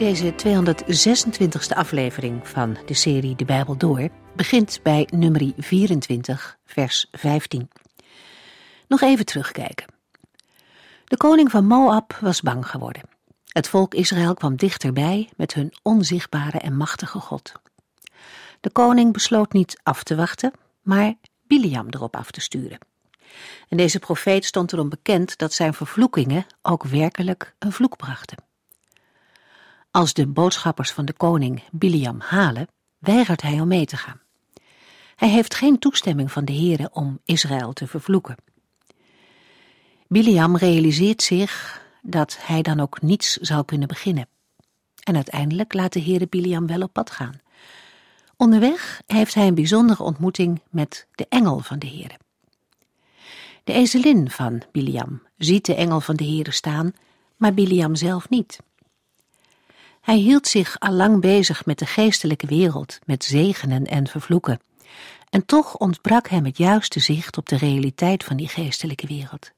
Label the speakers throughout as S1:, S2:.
S1: Deze 226e aflevering van de serie De Bijbel Door begint bij nummer 24, vers 15. Nog even terugkijken. De koning van Moab was bang geworden. Het volk Israël kwam dichterbij met hun onzichtbare en machtige God. De koning besloot niet af te wachten, maar Biliam erop af te sturen. En deze profeet stond erom bekend dat zijn vervloekingen ook werkelijk een vloek brachten. Als de boodschappers van de koning Biliam halen, weigert hij om mee te gaan. Hij heeft geen toestemming van de heren om Israël te vervloeken. Biliam realiseert zich dat hij dan ook niets zal kunnen beginnen. En uiteindelijk laat de heren Biliam wel op pad gaan. Onderweg heeft hij een bijzondere ontmoeting met de engel van de heren. De ezelin van Biliam ziet de engel van de heren staan, maar Biliam zelf niet. Hij hield zich allang bezig met de geestelijke wereld, met zegenen en vervloeken. En toch ontbrak hem het juiste zicht op de realiteit van die geestelijke wereld.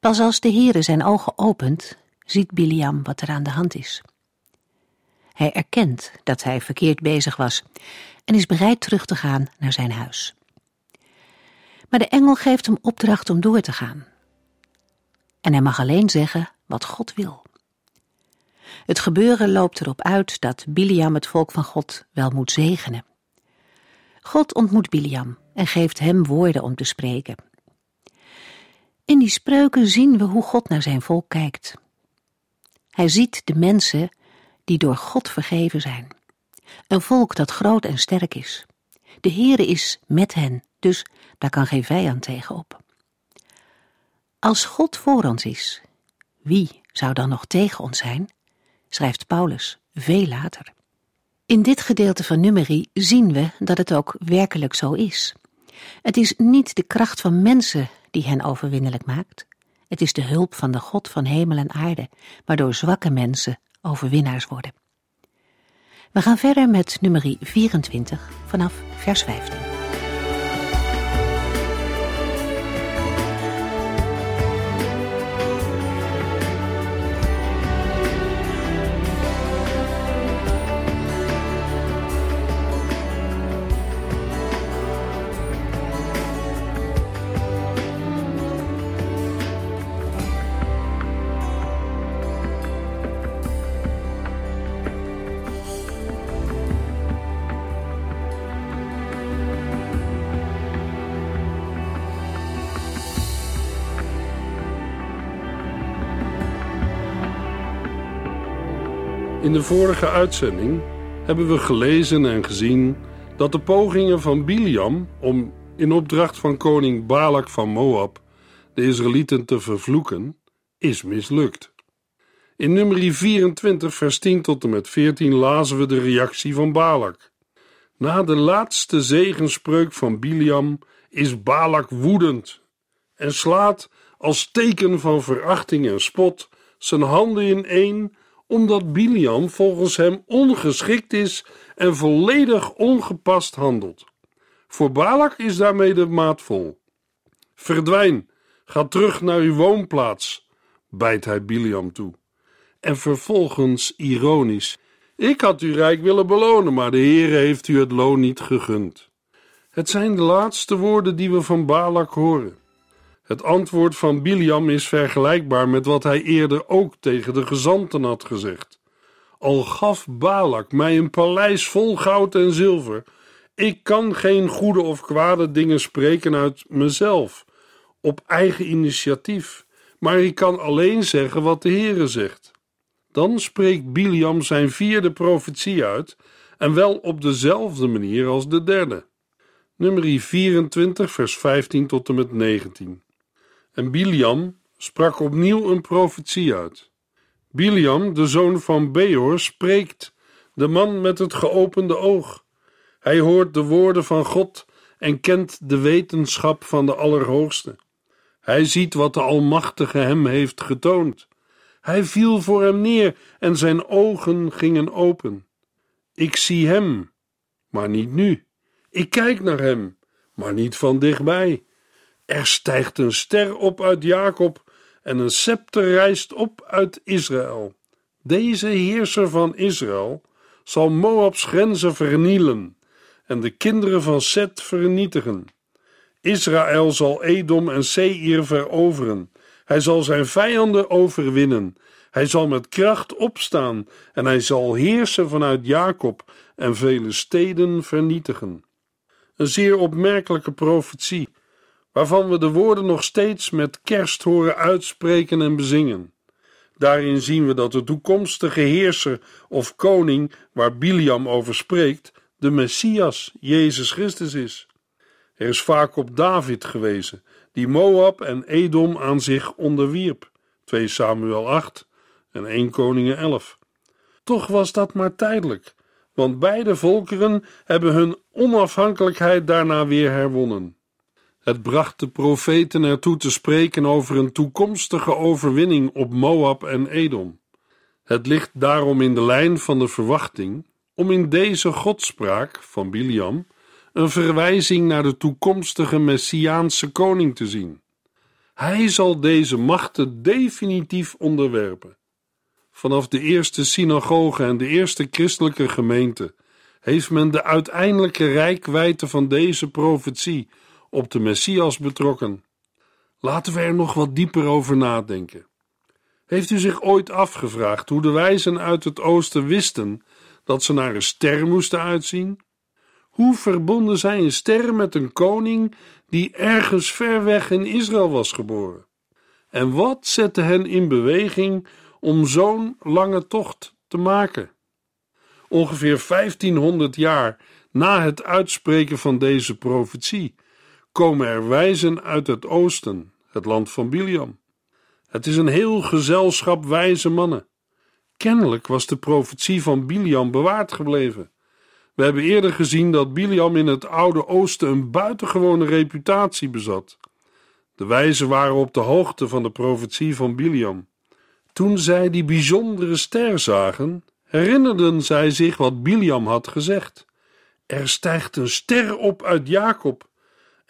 S1: Pas als de Heere zijn ogen opent, ziet Biliam wat er aan de hand is. Hij erkent dat hij verkeerd bezig was en is bereid terug te gaan naar zijn huis. Maar de engel geeft hem opdracht om door te gaan. En hij mag alleen zeggen wat God wil. Het gebeuren loopt erop uit dat Biliam het volk van God wel moet zegenen. God ontmoet Biliam en geeft hem woorden om te spreken. In die spreuken zien we hoe God naar zijn volk kijkt. Hij ziet de mensen die door God vergeven zijn. Een volk dat groot en sterk is. De Heere is met hen, dus daar kan geen vijand tegen op. Als God voor ons is, wie zou dan nog tegen ons zijn? Schrijft Paulus veel later. In dit gedeelte van Numeri zien we dat het ook werkelijk zo is. Het is niet de kracht van mensen die hen overwinnelijk maakt. Het is de hulp van de God van hemel en aarde, waardoor zwakke mensen overwinnaars worden. We gaan verder met nummer 24 vanaf vers 15.
S2: In de vorige uitzending hebben we gelezen en gezien dat de pogingen van Biliam om in opdracht van koning Balak van Moab de Israëlieten te vervloeken, is mislukt. In nummer 24, vers 10 tot en met 14 lazen we de reactie van Balak. Na de laatste zegenspreuk van Biliam is Balak woedend en slaat als teken van verachting en spot zijn handen in één omdat Biliam volgens hem ongeschikt is en volledig ongepast handelt. Voor Balak is daarmee de maat vol. Verdwijn, ga terug naar uw woonplaats, bijt hij Biliam toe. En vervolgens ironisch: Ik had u rijk willen belonen, maar de Heere heeft u het loon niet gegund. Het zijn de laatste woorden die we van Balak horen. Het antwoord van Biliam is vergelijkbaar met wat hij eerder ook tegen de gezanten had gezegd. Al gaf Balak mij een paleis vol goud en zilver, ik kan geen goede of kwade dingen spreken uit mezelf, op eigen initiatief, maar ik kan alleen zeggen wat de Heere zegt. Dan spreekt Biliam zijn vierde profetie uit, en wel op dezelfde manier als de derde. Nummer 24, vers 15 tot en met 19. En Biliam sprak opnieuw een profetie uit. Biliam, de zoon van Beor, spreekt de man met het geopende oog. Hij hoort de woorden van God en kent de wetenschap van de Allerhoogste. Hij ziet wat de Almachtige hem heeft getoond. Hij viel voor hem neer en zijn ogen gingen open. Ik zie hem, maar niet nu. Ik kijk naar hem, maar niet van dichtbij. Er stijgt een ster op uit Jacob en een scepter rijst op uit Israël. Deze heerser van Israël zal Moabs grenzen vernielen en de kinderen van Seth vernietigen. Israël zal Edom en Seir veroveren. Hij zal zijn vijanden overwinnen. Hij zal met kracht opstaan en hij zal heersen vanuit Jacob en vele steden vernietigen. Een zeer opmerkelijke profetie, waarvan we de woorden nog steeds met kerst horen uitspreken en bezingen. Daarin zien we dat de toekomstige heerser of koning waar Biliam over spreekt, de Messias, Jezus Christus is. Er is vaak op David gewezen, die Moab en Edom aan zich onderwierp. 2 Samuel 8 en 1 Koningen 11. Toch was dat maar tijdelijk, want beide volkeren hebben hun onafhankelijkheid daarna weer herwonnen. Het bracht de profeten ertoe te spreken over een toekomstige overwinning op Moab en Edom. Het ligt daarom in de lijn van de verwachting om in deze godspraak van Biliam een verwijzing naar de toekomstige Messiaanse koning te zien. Hij zal deze machten definitief onderwerpen. Vanaf de eerste synagoge en de eerste christelijke gemeente heeft men de uiteindelijke rijkwijde van deze profetie op de Messias betrokken. Laten we er nog wat dieper over nadenken. Heeft u zich ooit afgevraagd hoe de wijzen uit het oosten wisten dat ze naar een ster moesten uitzien? Hoe verbonden zij een ster met een koning die ergens ver weg in Israël was geboren? En wat zette hen in beweging om zo'n lange tocht te maken? Ongeveer 1500 jaar na het uitspreken van deze profetie komen er wijzen uit het oosten, het land van Biliam. Het is een heel gezelschap wijze mannen. Kennelijk was de profetie van Biliam bewaard gebleven. We hebben eerder gezien dat Biliam in het Oude Oosten een buitengewone reputatie bezat. De wijzen waren op de hoogte van de profetie van Biliam. Toen zij die bijzondere ster zagen, herinnerden zij zich wat Biliam had gezegd. Er stijgt een ster op uit Jacob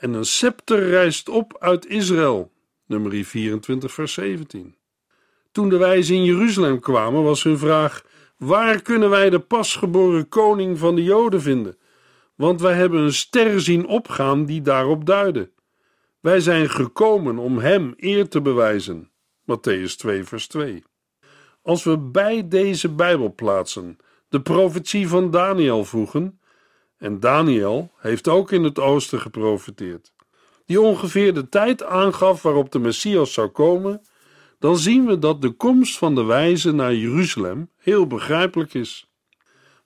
S2: en een scepter rijst op uit Israël. Nummer 24, vers 17. Toen de wijzen in Jeruzalem kwamen, was hun vraag: Waar kunnen wij de pasgeboren koning van de Joden vinden? Want wij hebben een ster zien opgaan die daarop duidde. Wij zijn gekomen om hem eer te bewijzen. Matthäus 2, vers 2. Als we bij deze Bijbelplaatsen de profetie van Daniel voegen, en Daniel heeft ook in het oosten geprofeteerd, die ongeveer de tijd aangaf waarop de Messias zou komen, dan zien we dat de komst van de wijzen naar Jeruzalem heel begrijpelijk is.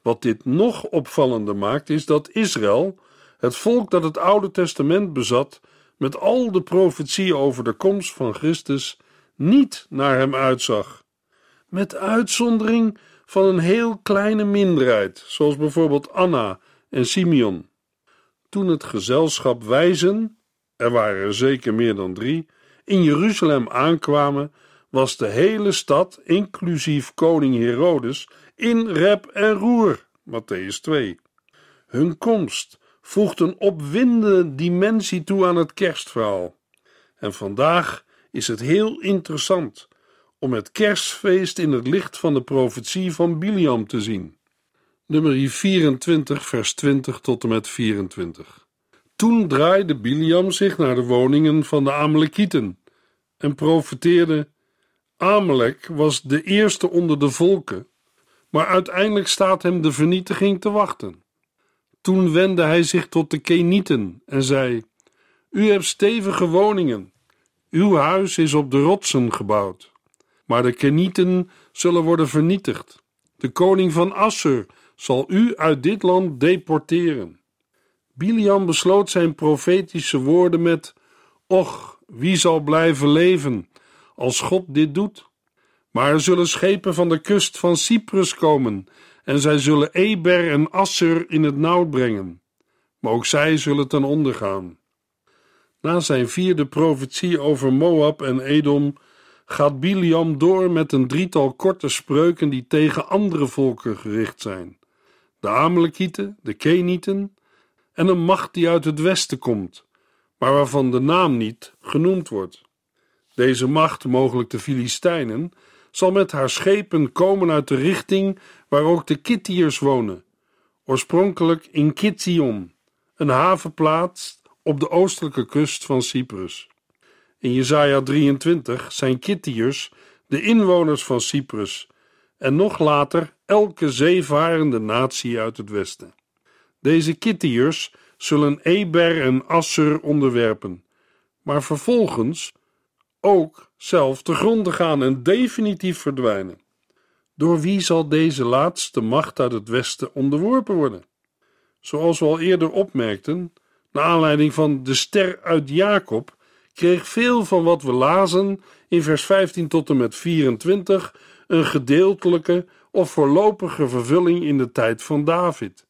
S2: Wat dit nog opvallender maakt, is dat Israël, het volk dat het Oude Testament bezat, met al de profetieën over de komst van Christus, niet naar hem uitzag. Met uitzondering van een heel kleine minderheid, zoals bijvoorbeeld Anna en Simeon. Toen het gezelschap wijzen, er waren er zeker meer dan drie, in Jeruzalem aankwamen, was de hele stad, inclusief koning Herodes, in rep en roer. Matthäus 2. Hun komst voegt een opwindende dimensie toe aan het kerstverhaal. En vandaag is het heel interessant om het kerstfeest in het licht van de profetie van Biliam te zien. Nummer 24, vers 20 tot en met 24. Toen draaide Biliam zich naar de woningen van de Amalekieten en profeteerde: Amalek was de eerste onder de volken, maar uiteindelijk staat hem de vernietiging te wachten. Toen wendde hij zich tot de Kenieten en zei: U hebt stevige woningen, uw huis is op de rotsen gebouwd, maar de Kenieten zullen worden vernietigd. De koning van Assur zal u uit dit land deporteren. Biliam besloot zijn profetische woorden met: Och, wie zal blijven leven als God dit doet? Maar er zullen schepen van de kust van Cyprus komen en zij zullen Eber en Asser in het nauw brengen. Maar ook zij zullen ten onder gaan. Na zijn vierde profetie over Moab en Edom gaat Biliam door met een drietal korte spreuken die tegen andere volken gericht zijn: de Amalekieten, de Kenieten en een macht die uit het westen komt, maar waarvan de naam niet genoemd wordt. Deze macht, mogelijk de Filistijnen, zal met haar schepen komen uit de richting waar ook de Kittiërs wonen, oorspronkelijk in Kitzion, een havenplaats op de oostelijke kust van Cyprus. In Jesaja 23 zijn Kittiërs de inwoners van Cyprus en nog later elke zeevarende natie uit het westen. Deze Kittiërs zullen Eber en Asser onderwerpen, maar vervolgens ook zelf te gronden gaan en definitief verdwijnen. Door wie zal deze laatste macht uit het westen onderworpen worden? Zoals we al eerder opmerkten, naar aanleiding van de ster uit Jacob, kreeg veel van wat we lazen in vers 15 tot en met 24 een gedeeltelijke of voorlopige vervulling in de tijd van David.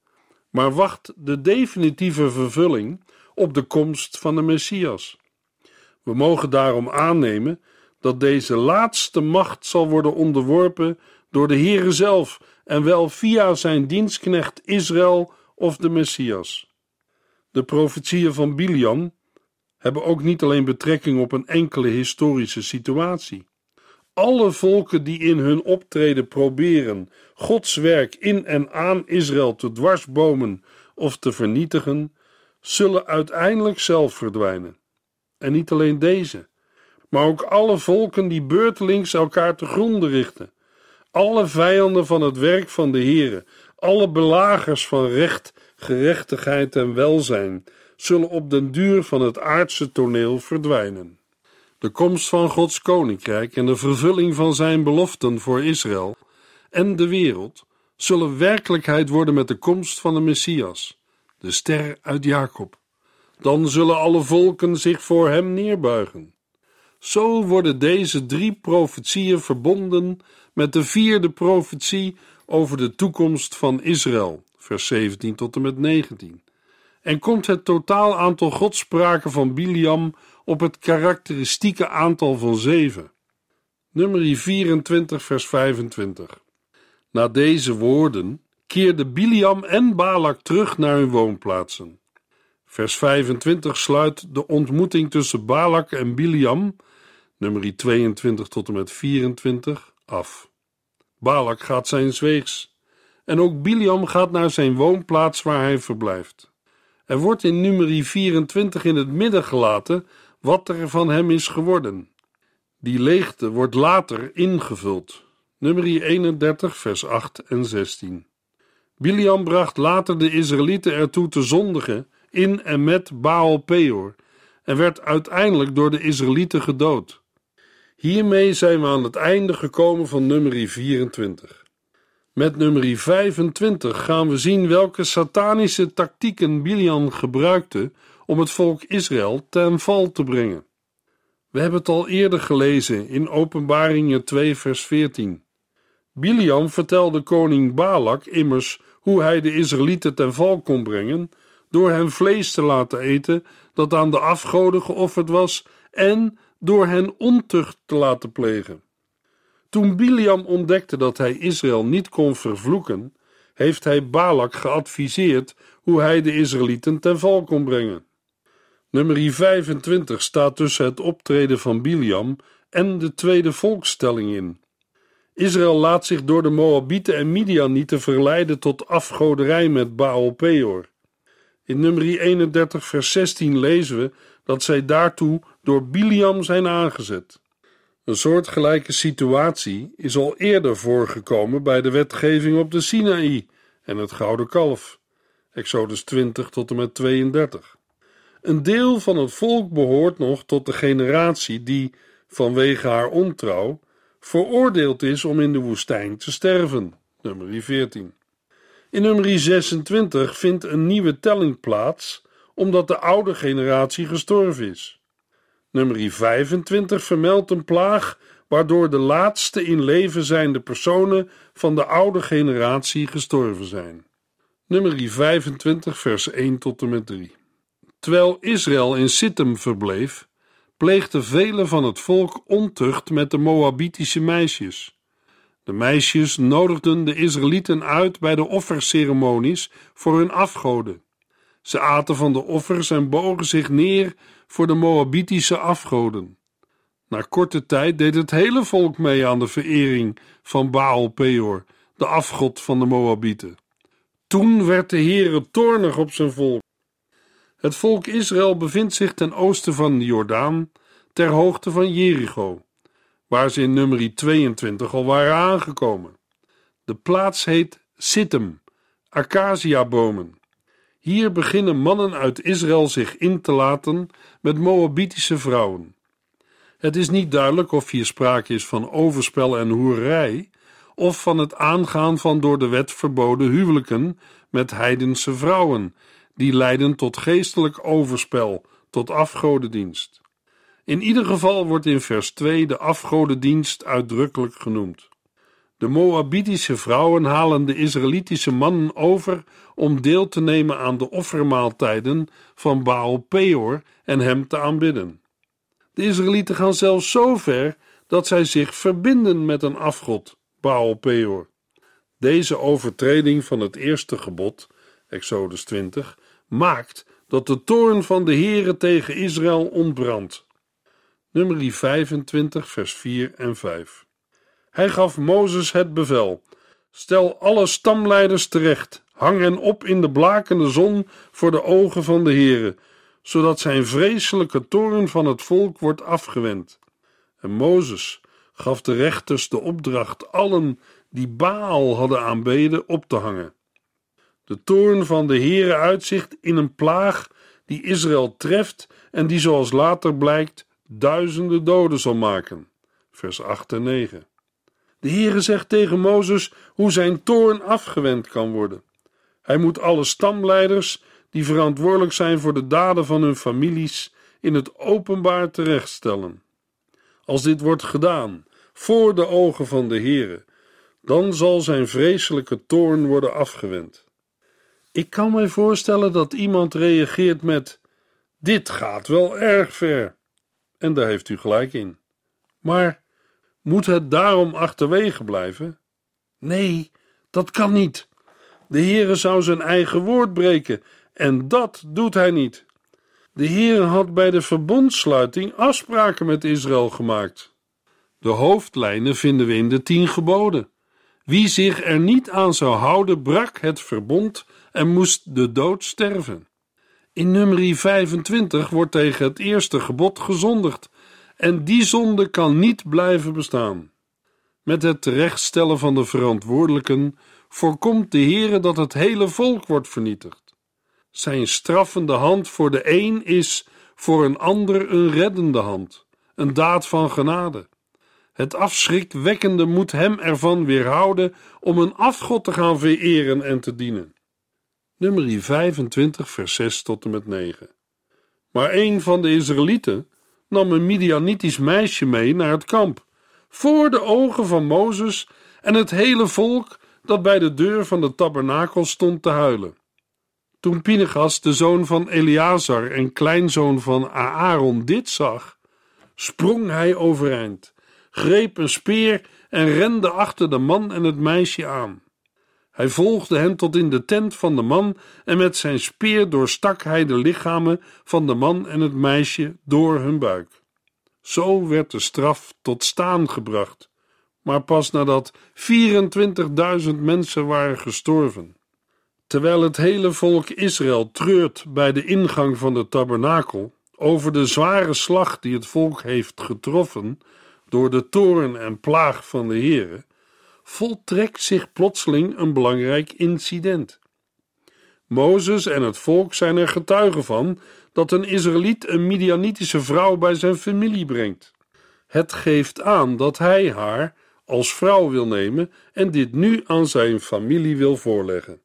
S2: Maar wacht de definitieve vervulling op de komst van de Messias. We mogen daarom aannemen dat deze laatste macht zal worden onderworpen door de Heere zelf en wel via zijn dienstknecht Israël of de Messias. De profetieën van Biliam hebben ook niet alleen betrekking op een enkele historische situatie. Alle volken die in hun optreden proberen Gods werk in en aan Israël te dwarsbomen of te vernietigen, zullen uiteindelijk zelf verdwijnen. En niet alleen deze, maar ook alle volken die beurtelings elkaar te gronden richten, alle vijanden van het werk van de Heere, alle belagers van recht, gerechtigheid en welzijn, zullen op den duur van het aardse toneel verdwijnen. De komst van Gods koninkrijk en de vervulling van zijn beloften voor Israël en de wereld zullen werkelijkheid worden met de komst van de Messias, de ster uit Jacob. Dan zullen alle volken zich voor hem neerbuigen. Zo worden deze drie profetieën verbonden met de vierde profetie over de toekomst van Israël, vers 17 tot en met 19 en komt het totaal aantal godspraken van Biliam op het karakteristieke aantal van zeven. Nummer 24, vers 25. Na deze woorden keerden Biliam en Balak terug naar hun woonplaatsen. Vers 25 sluit de ontmoeting tussen Balak en Biliam, nummer 22 tot en met 24, af. Balak gaat zijn weegs en ook Biliam gaat naar zijn woonplaats waar hij verblijft. Er wordt in nummer 24 in het midden gelaten wat er van hem is geworden. Die leegte wordt later ingevuld. Nummer 31, vers 8 en 16. Biliam bracht later de Israëlieten ertoe te zondigen in en met Baal Peor en werd uiteindelijk door de Israëlieten gedood. Hiermee zijn we aan het einde gekomen van nummer 24. Met nummer 25 gaan we zien welke satanische tactieken Biliam gebruikte om het volk Israël ten val te brengen. We hebben het al eerder gelezen in Openbaringen 2 vers 14. Biliam vertelde koning Balak immers hoe hij de Israëlieten ten val kon brengen door hen vlees te laten eten dat aan de afgoden geofferd was en door hen ontucht te laten plegen. Toen Biliam ontdekte dat hij Israël niet kon vervloeken, heeft hij Balak geadviseerd hoe hij de Israëlieten ten val kon brengen. Nummer 25 staat tussen het optreden van Biliam en de tweede volkstelling in. Israël laat zich door de Moabieten en Midianieten verleiden tot afgoderij met Baal Peor. In nummer 31 vers 16 lezen we dat zij daartoe door Biliam zijn aangezet. Een soortgelijke situatie is al eerder voorgekomen bij de wetgeving op de Sinaï en het gouden kalf. Exodus 20 tot en met 32. Een deel van het volk behoort nog tot de generatie die, vanwege haar ontrouw, veroordeeld is om in de woestijn te sterven. Nummer 14. In nummer 26 vindt een nieuwe telling plaats, omdat de oude generatie gestorven is. Nummer 25 vermeldt een plaag waardoor de laatste in leven zijnde personen van de oude generatie gestorven zijn. Nummer 25, vers 1 tot en met 3. Terwijl Israël in Sittim verbleef, pleegden velen van het volk ontucht met de Moabitische meisjes. De meisjes nodigden de Israëlieten uit bij de offerceremonies voor hun afgoden. Ze aten van de offers en bogen zich neer voor de Moabitische afgoden. Na korte tijd deed het hele volk mee aan de verering van Baal Peor, de afgod van de Moabieten. Toen werd de Heere toornig op zijn volk. Het volk Israël bevindt zich ten oosten van de Jordaan, ter hoogte van Jericho, waar ze in nummer 22 al waren aangekomen. De plaats heet Sittim, acaciabomen. Hier beginnen mannen uit Israël zich in te laten met Moabitische vrouwen. Het is niet duidelijk of hier sprake is van overspel en hoerij, of van het aangaan van door de wet verboden huwelijken met heidense vrouwen, die leiden tot geestelijk overspel, tot afgodendienst. In ieder geval wordt in vers 2 de afgodendienst uitdrukkelijk genoemd. De Moabitische vrouwen halen de Israëlitische mannen over om deel te nemen aan de offermaaltijden van Baal Peor en hem te aanbidden. De Israëlieten gaan zelfs zo ver dat zij zich verbinden met een afgod, Baal Peor. Deze overtreding van het eerste gebod, Exodus 20, maakt dat de toorn van de Heere tegen Israël ontbrandt. Nummer 25, vers 4 en 5. Hij gaf Mozes het bevel: Stel alle stamleiders terecht, hang hen op in de blakende zon voor de ogen van de Heere, zodat zijn vreselijke toorn van het volk wordt afgewend. En Mozes gaf de rechters de opdracht allen die Baal hadden aanbeden op te hangen. De toorn van de Heere uitzicht in een plaag die Israël treft en die zoals later blijkt duizenden doden zal maken. Vers 8 en 9. De Heere zegt tegen Mozes hoe zijn toorn afgewend kan worden. Hij moet alle stamleiders die verantwoordelijk zijn voor de daden van hun families in het openbaar terechtstellen. Als dit wordt gedaan voor de ogen van de Heere, dan zal zijn vreselijke toorn worden afgewend. Ik kan mij voorstellen dat iemand reageert met: Dit gaat wel erg ver. En daar heeft u gelijk in. Maar moet het daarom achterwege blijven? Nee, dat kan niet. De Heere zou zijn eigen woord breken en dat doet hij niet. De Heere had bij de verbondsluiting afspraken met Israël gemaakt. De hoofdlijnen vinden we in de tien geboden. Wie zich er niet aan zou houden, brak het verbond en moest de dood sterven. In nummer 25 wordt tegen het eerste gebod gezondigd, en die zonde kan niet blijven bestaan. Met het terechtstellen van de verantwoordelijken voorkomt de Heere dat het hele volk wordt vernietigd. Zijn straffende hand voor de een is voor een ander een reddende hand, een daad van genade. Het afschrikwekkende moet hem ervan weerhouden om een afgod te gaan vereren en te dienen. Nummer 25, vers 6 tot en met 9. Maar een van de Israëlieten nam een Midianitisch meisje mee naar het kamp, voor de ogen van Mozes en het hele volk dat bij de deur van de tabernakel stond te huilen. Toen Pinegas, de zoon van Eleazar en kleinzoon van Aaron, dit zag, sprong hij overeind greep een speer en rende achter de man en het meisje aan. Hij volgde hen tot in de tent van de man en met zijn speer doorstak hij de lichamen van de man en het meisje door hun buik. Zo werd de straf tot staan gebracht, maar pas nadat 24.000 mensen waren gestorven. Terwijl het hele volk Israël treurt bij de ingang van de tabernakel over de zware slag die het volk heeft getroffen, door de toorn en plaag van de Heere, voltrekt zich plotseling een belangrijk incident. Mozes en het volk zijn er getuigen van dat een Israëliet een Midianitische vrouw bij zijn familie brengt. Het geeft aan dat hij haar als vrouw wil nemen en dit nu aan zijn familie wil voorleggen.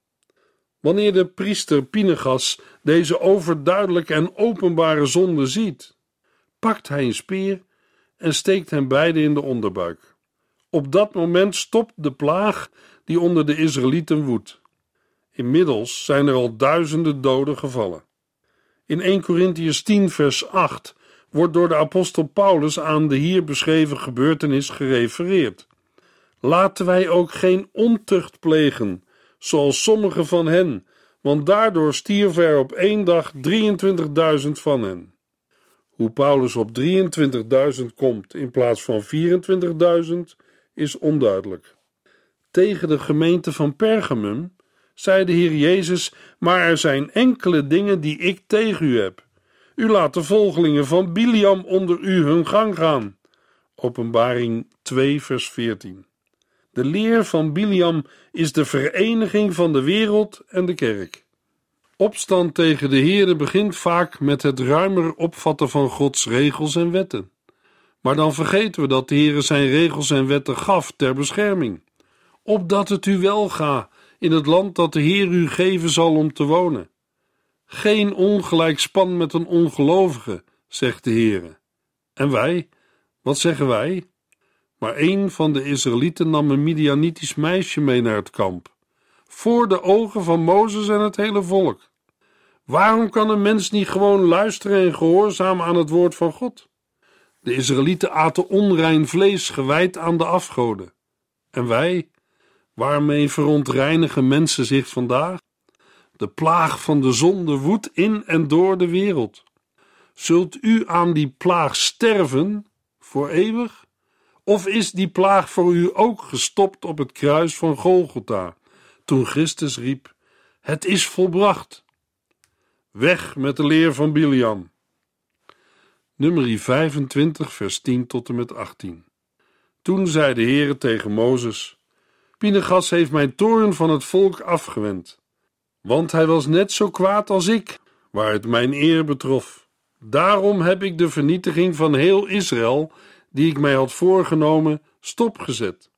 S2: Wanneer de priester Pinegas deze overduidelijke en openbare zonde ziet, pakt hij een speer en steekt hen beiden in de onderbuik. Op dat moment stopt de plaag die onder de Israëlieten woedt. Inmiddels zijn er al duizenden doden gevallen. In 1 Corinthians 10, vers 8 wordt door de apostel Paulus aan de hier beschreven gebeurtenis gerefereerd. Laten wij ook geen ontucht plegen, zoals sommige van hen, want daardoor stierven er op één dag 23.000 van hen. Hoe Paulus op 23.000 komt in plaats van 24.000 is onduidelijk. Tegen de gemeente van Pergamum zei de Heer Jezus: Maar er zijn enkele dingen die ik tegen u heb. U laat de volgelingen van Biliam onder u hun gang gaan. Openbaring 2, vers 14. De leer van Biliam is de vereniging van de wereld en de kerk. Opstand tegen de Heere begint vaak met het ruimer opvatten van Gods regels en wetten. Maar dan vergeten we dat de Heere zijn regels en wetten gaf ter bescherming, opdat het u wel ga in het land dat de Heer u geven zal om te wonen. Geen ongelijk span met een ongelovige, zegt de Heere. En wij, wat zeggen wij? Maar een van de Israëlieten nam een Midianitisch meisje mee naar het kamp, voor de ogen van Mozes en het hele volk. Waarom kan een mens niet gewoon luisteren en gehoorzamen aan het woord van God? De Israëlieten aten onrein vlees gewijd aan de afgoden. En wij, waarmee verontreinigen mensen zich vandaag? De plaag van de zonde woedt in en door de wereld. Zult u aan die plaag sterven voor eeuwig? Of is die plaag voor u ook gestopt op het kruis van Golgotha, toen Christus riep: Het is volbracht? Weg met de leer van Biliam. Nummer 25, vers 10 tot en met 18. Toen zei de Heere tegen Mozes: Pinegas heeft mijn toorn van het volk afgewend, want hij was net zo kwaad als ik, waar het mijn eer betrof. Daarom heb ik de vernietiging van heel Israël die ik mij had voorgenomen, stopgezet.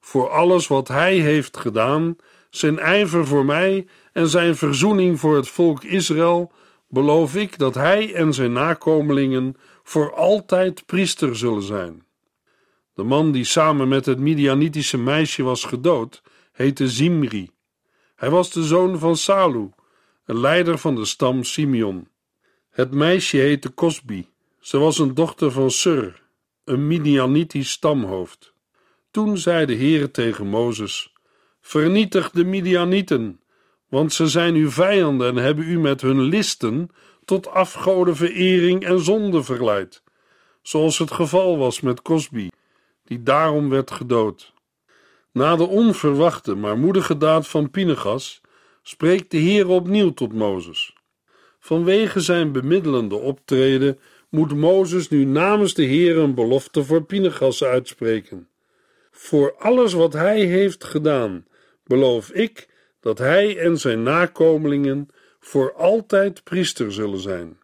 S2: Voor alles wat hij heeft gedaan, zijn ijver voor mij en zijn verzoening voor het volk Israël, beloof ik dat hij en zijn nakomelingen voor altijd priester zullen zijn. De man die samen met het Midianitische meisje was gedood, heette Zimri. Hij was de zoon van Salu, een leider van de stam Simeon. Het meisje heette Kosbi. Ze was een dochter van Sur, een Midianitisch stamhoofd. Toen zei de Heere tegen Mozes: Vernietig de Midianieten, want ze zijn uw vijanden en hebben u met hun listen tot afgodenverering en zonde verleid, zoals het geval was met Cosby, die daarom werd gedood. Na de onverwachte maar moedige daad van Pinegas spreekt de Heer opnieuw tot Mozes. Vanwege zijn bemiddelende optreden moet Mozes nu namens de Heer een belofte voor Pinegas uitspreken. Voor alles wat hij heeft gedaan, beloof ik dat hij en zijn nakomelingen voor altijd priester zullen zijn.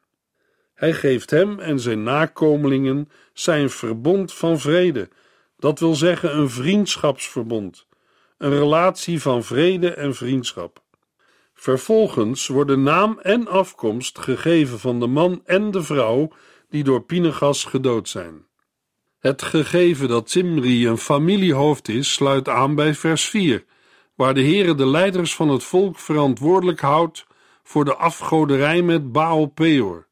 S2: Hij geeft hem en zijn nakomelingen zijn verbond van vrede, dat wil zeggen een vriendschapsverbond, een relatie van vrede en vriendschap. Vervolgens worden naam en afkomst gegeven van de man en de vrouw die door Pinegas gedood zijn. Het gegeven dat Zimri een familiehoofd is, sluit aan bij vers 4, waar de Heere de leiders van het volk verantwoordelijk houdt voor de afgoderij met Baal Peor.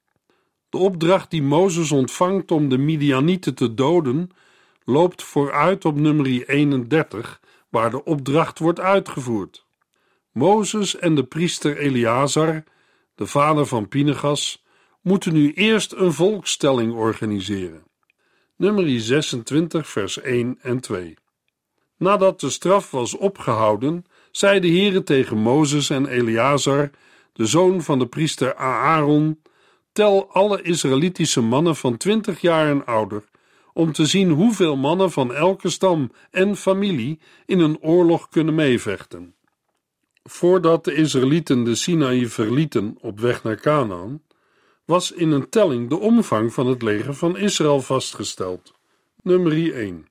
S2: De opdracht die Mozes ontvangt om de Midianieten te doden, loopt vooruit op nummer 31, waar de opdracht wordt uitgevoerd. Mozes en de priester Eleazar, de vader van Pinegas, moeten nu eerst een volkstelling organiseren. Nummer 26, vers 1 en 2. Nadat de straf was opgehouden, zei de tegen Mozes en Eleazar, de zoon van de priester Aaron: Tel alle Israëlitische mannen van twintig jaar en ouder, om te zien hoeveel mannen van elke stam en familie in een oorlog kunnen meevechten. Voordat de Israëlieten de Sinaï verlieten op weg naar Canaan, was in een telling de omvang van het leger van Israël vastgesteld. Nummer 1.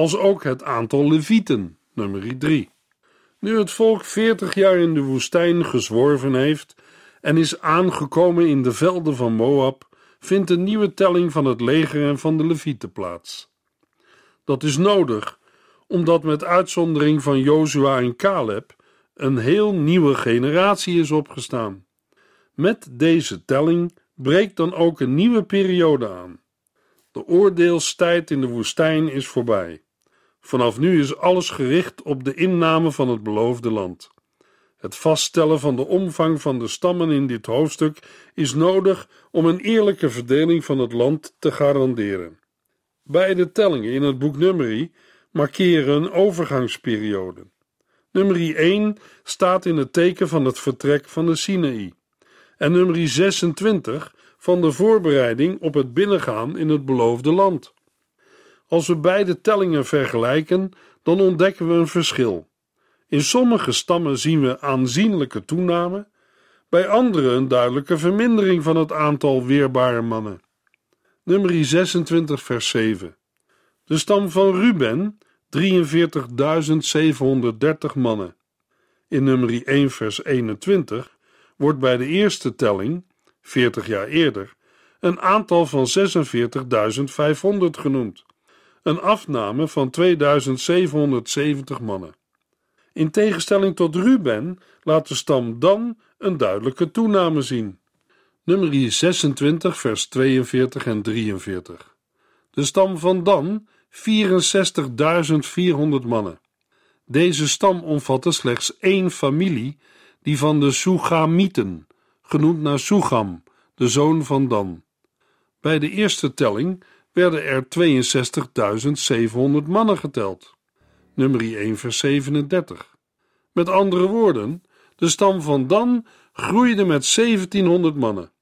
S2: Als ook het aantal levieten. Nummer 3. Nu het volk veertig jaar in de woestijn gezworven heeft en is aangekomen in de velden van Moab, vindt een nieuwe telling van het leger en van de levieten plaats. Dat is nodig, omdat met uitzondering van Jozua en Caleb een heel nieuwe generatie is opgestaan. Met deze telling breekt dan ook een nieuwe periode aan. De oordeelstijd in de woestijn is voorbij. Vanaf nu is alles gericht op de inname van het beloofde land. Het vaststellen van de omvang van de stammen in dit hoofdstuk is nodig om een eerlijke verdeling van het land te garanderen. Beide tellingen in het boek Numeri markeren een overgangsperiode. Nummer 1 staat in het teken van het vertrek van de Sinaï en nummer 26 van de voorbereiding op het binnengaan in het beloofde land. Als we beide tellingen vergelijken, dan ontdekken we een verschil. In sommige stammen zien we aanzienlijke toename, bij andere een duidelijke vermindering van het aantal weerbare mannen. Nummer 26, vers 7. De stam van Ruben, 43.730 mannen. In nummer 1, vers 21 wordt bij de eerste telling, 40 jaar eerder, een aantal van 46.500 genoemd, een afname van 2770 mannen. In tegenstelling tot Ruben laat de stam dan een duidelijke toename zien. Nummer 26, vers 42 en 43. De stam van Dan 64.400 mannen. Deze stam omvatte slechts één familie, die van de Sugamieten, genoemd naar Sugam, de zoon van Dan. Bij de eerste telling werden er 62.700 mannen geteld. Nummer 1 vers 37. Met andere woorden, de stam van Dan groeide met 1700 mannen.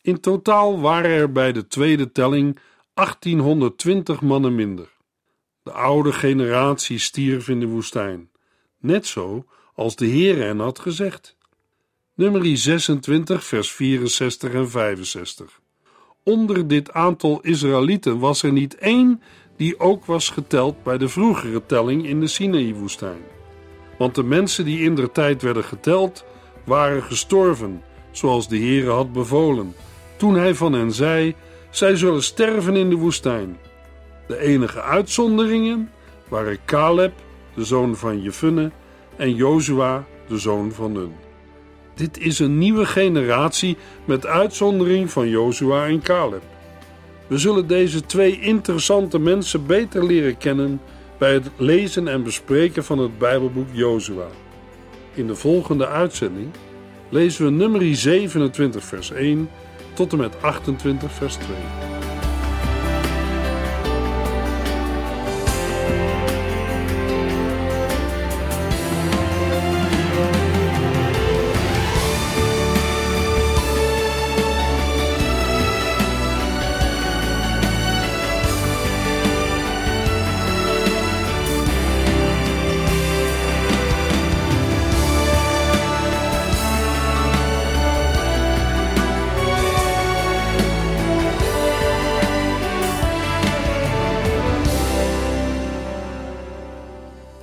S2: In totaal waren er bij de tweede telling 1820 mannen minder. De oude generatie stierf in de woestijn, net zo als de Heer hen had gezegd. Nummer 26, vers 64 en 65. Onder dit aantal Israëlieten was er niet één die ook was geteld bij de vroegere telling in de Sinaï-woestijn. Want de mensen die in der tijd werden geteld, waren gestorven, zoals de Heere had bevolen, toen hij van hen zei: Zij zullen sterven in de woestijn. De enige uitzonderingen waren Caleb, de zoon van Jefunne, en Jozua, de zoon van Nun. Dit is een nieuwe generatie met uitzondering van Jozua en Caleb. We zullen deze twee interessante mensen beter leren kennen bij het lezen en bespreken van het Bijbelboek Jozua. In de volgende uitzending lezen we nummer 27 vers 1 tot en met 28 vers 2.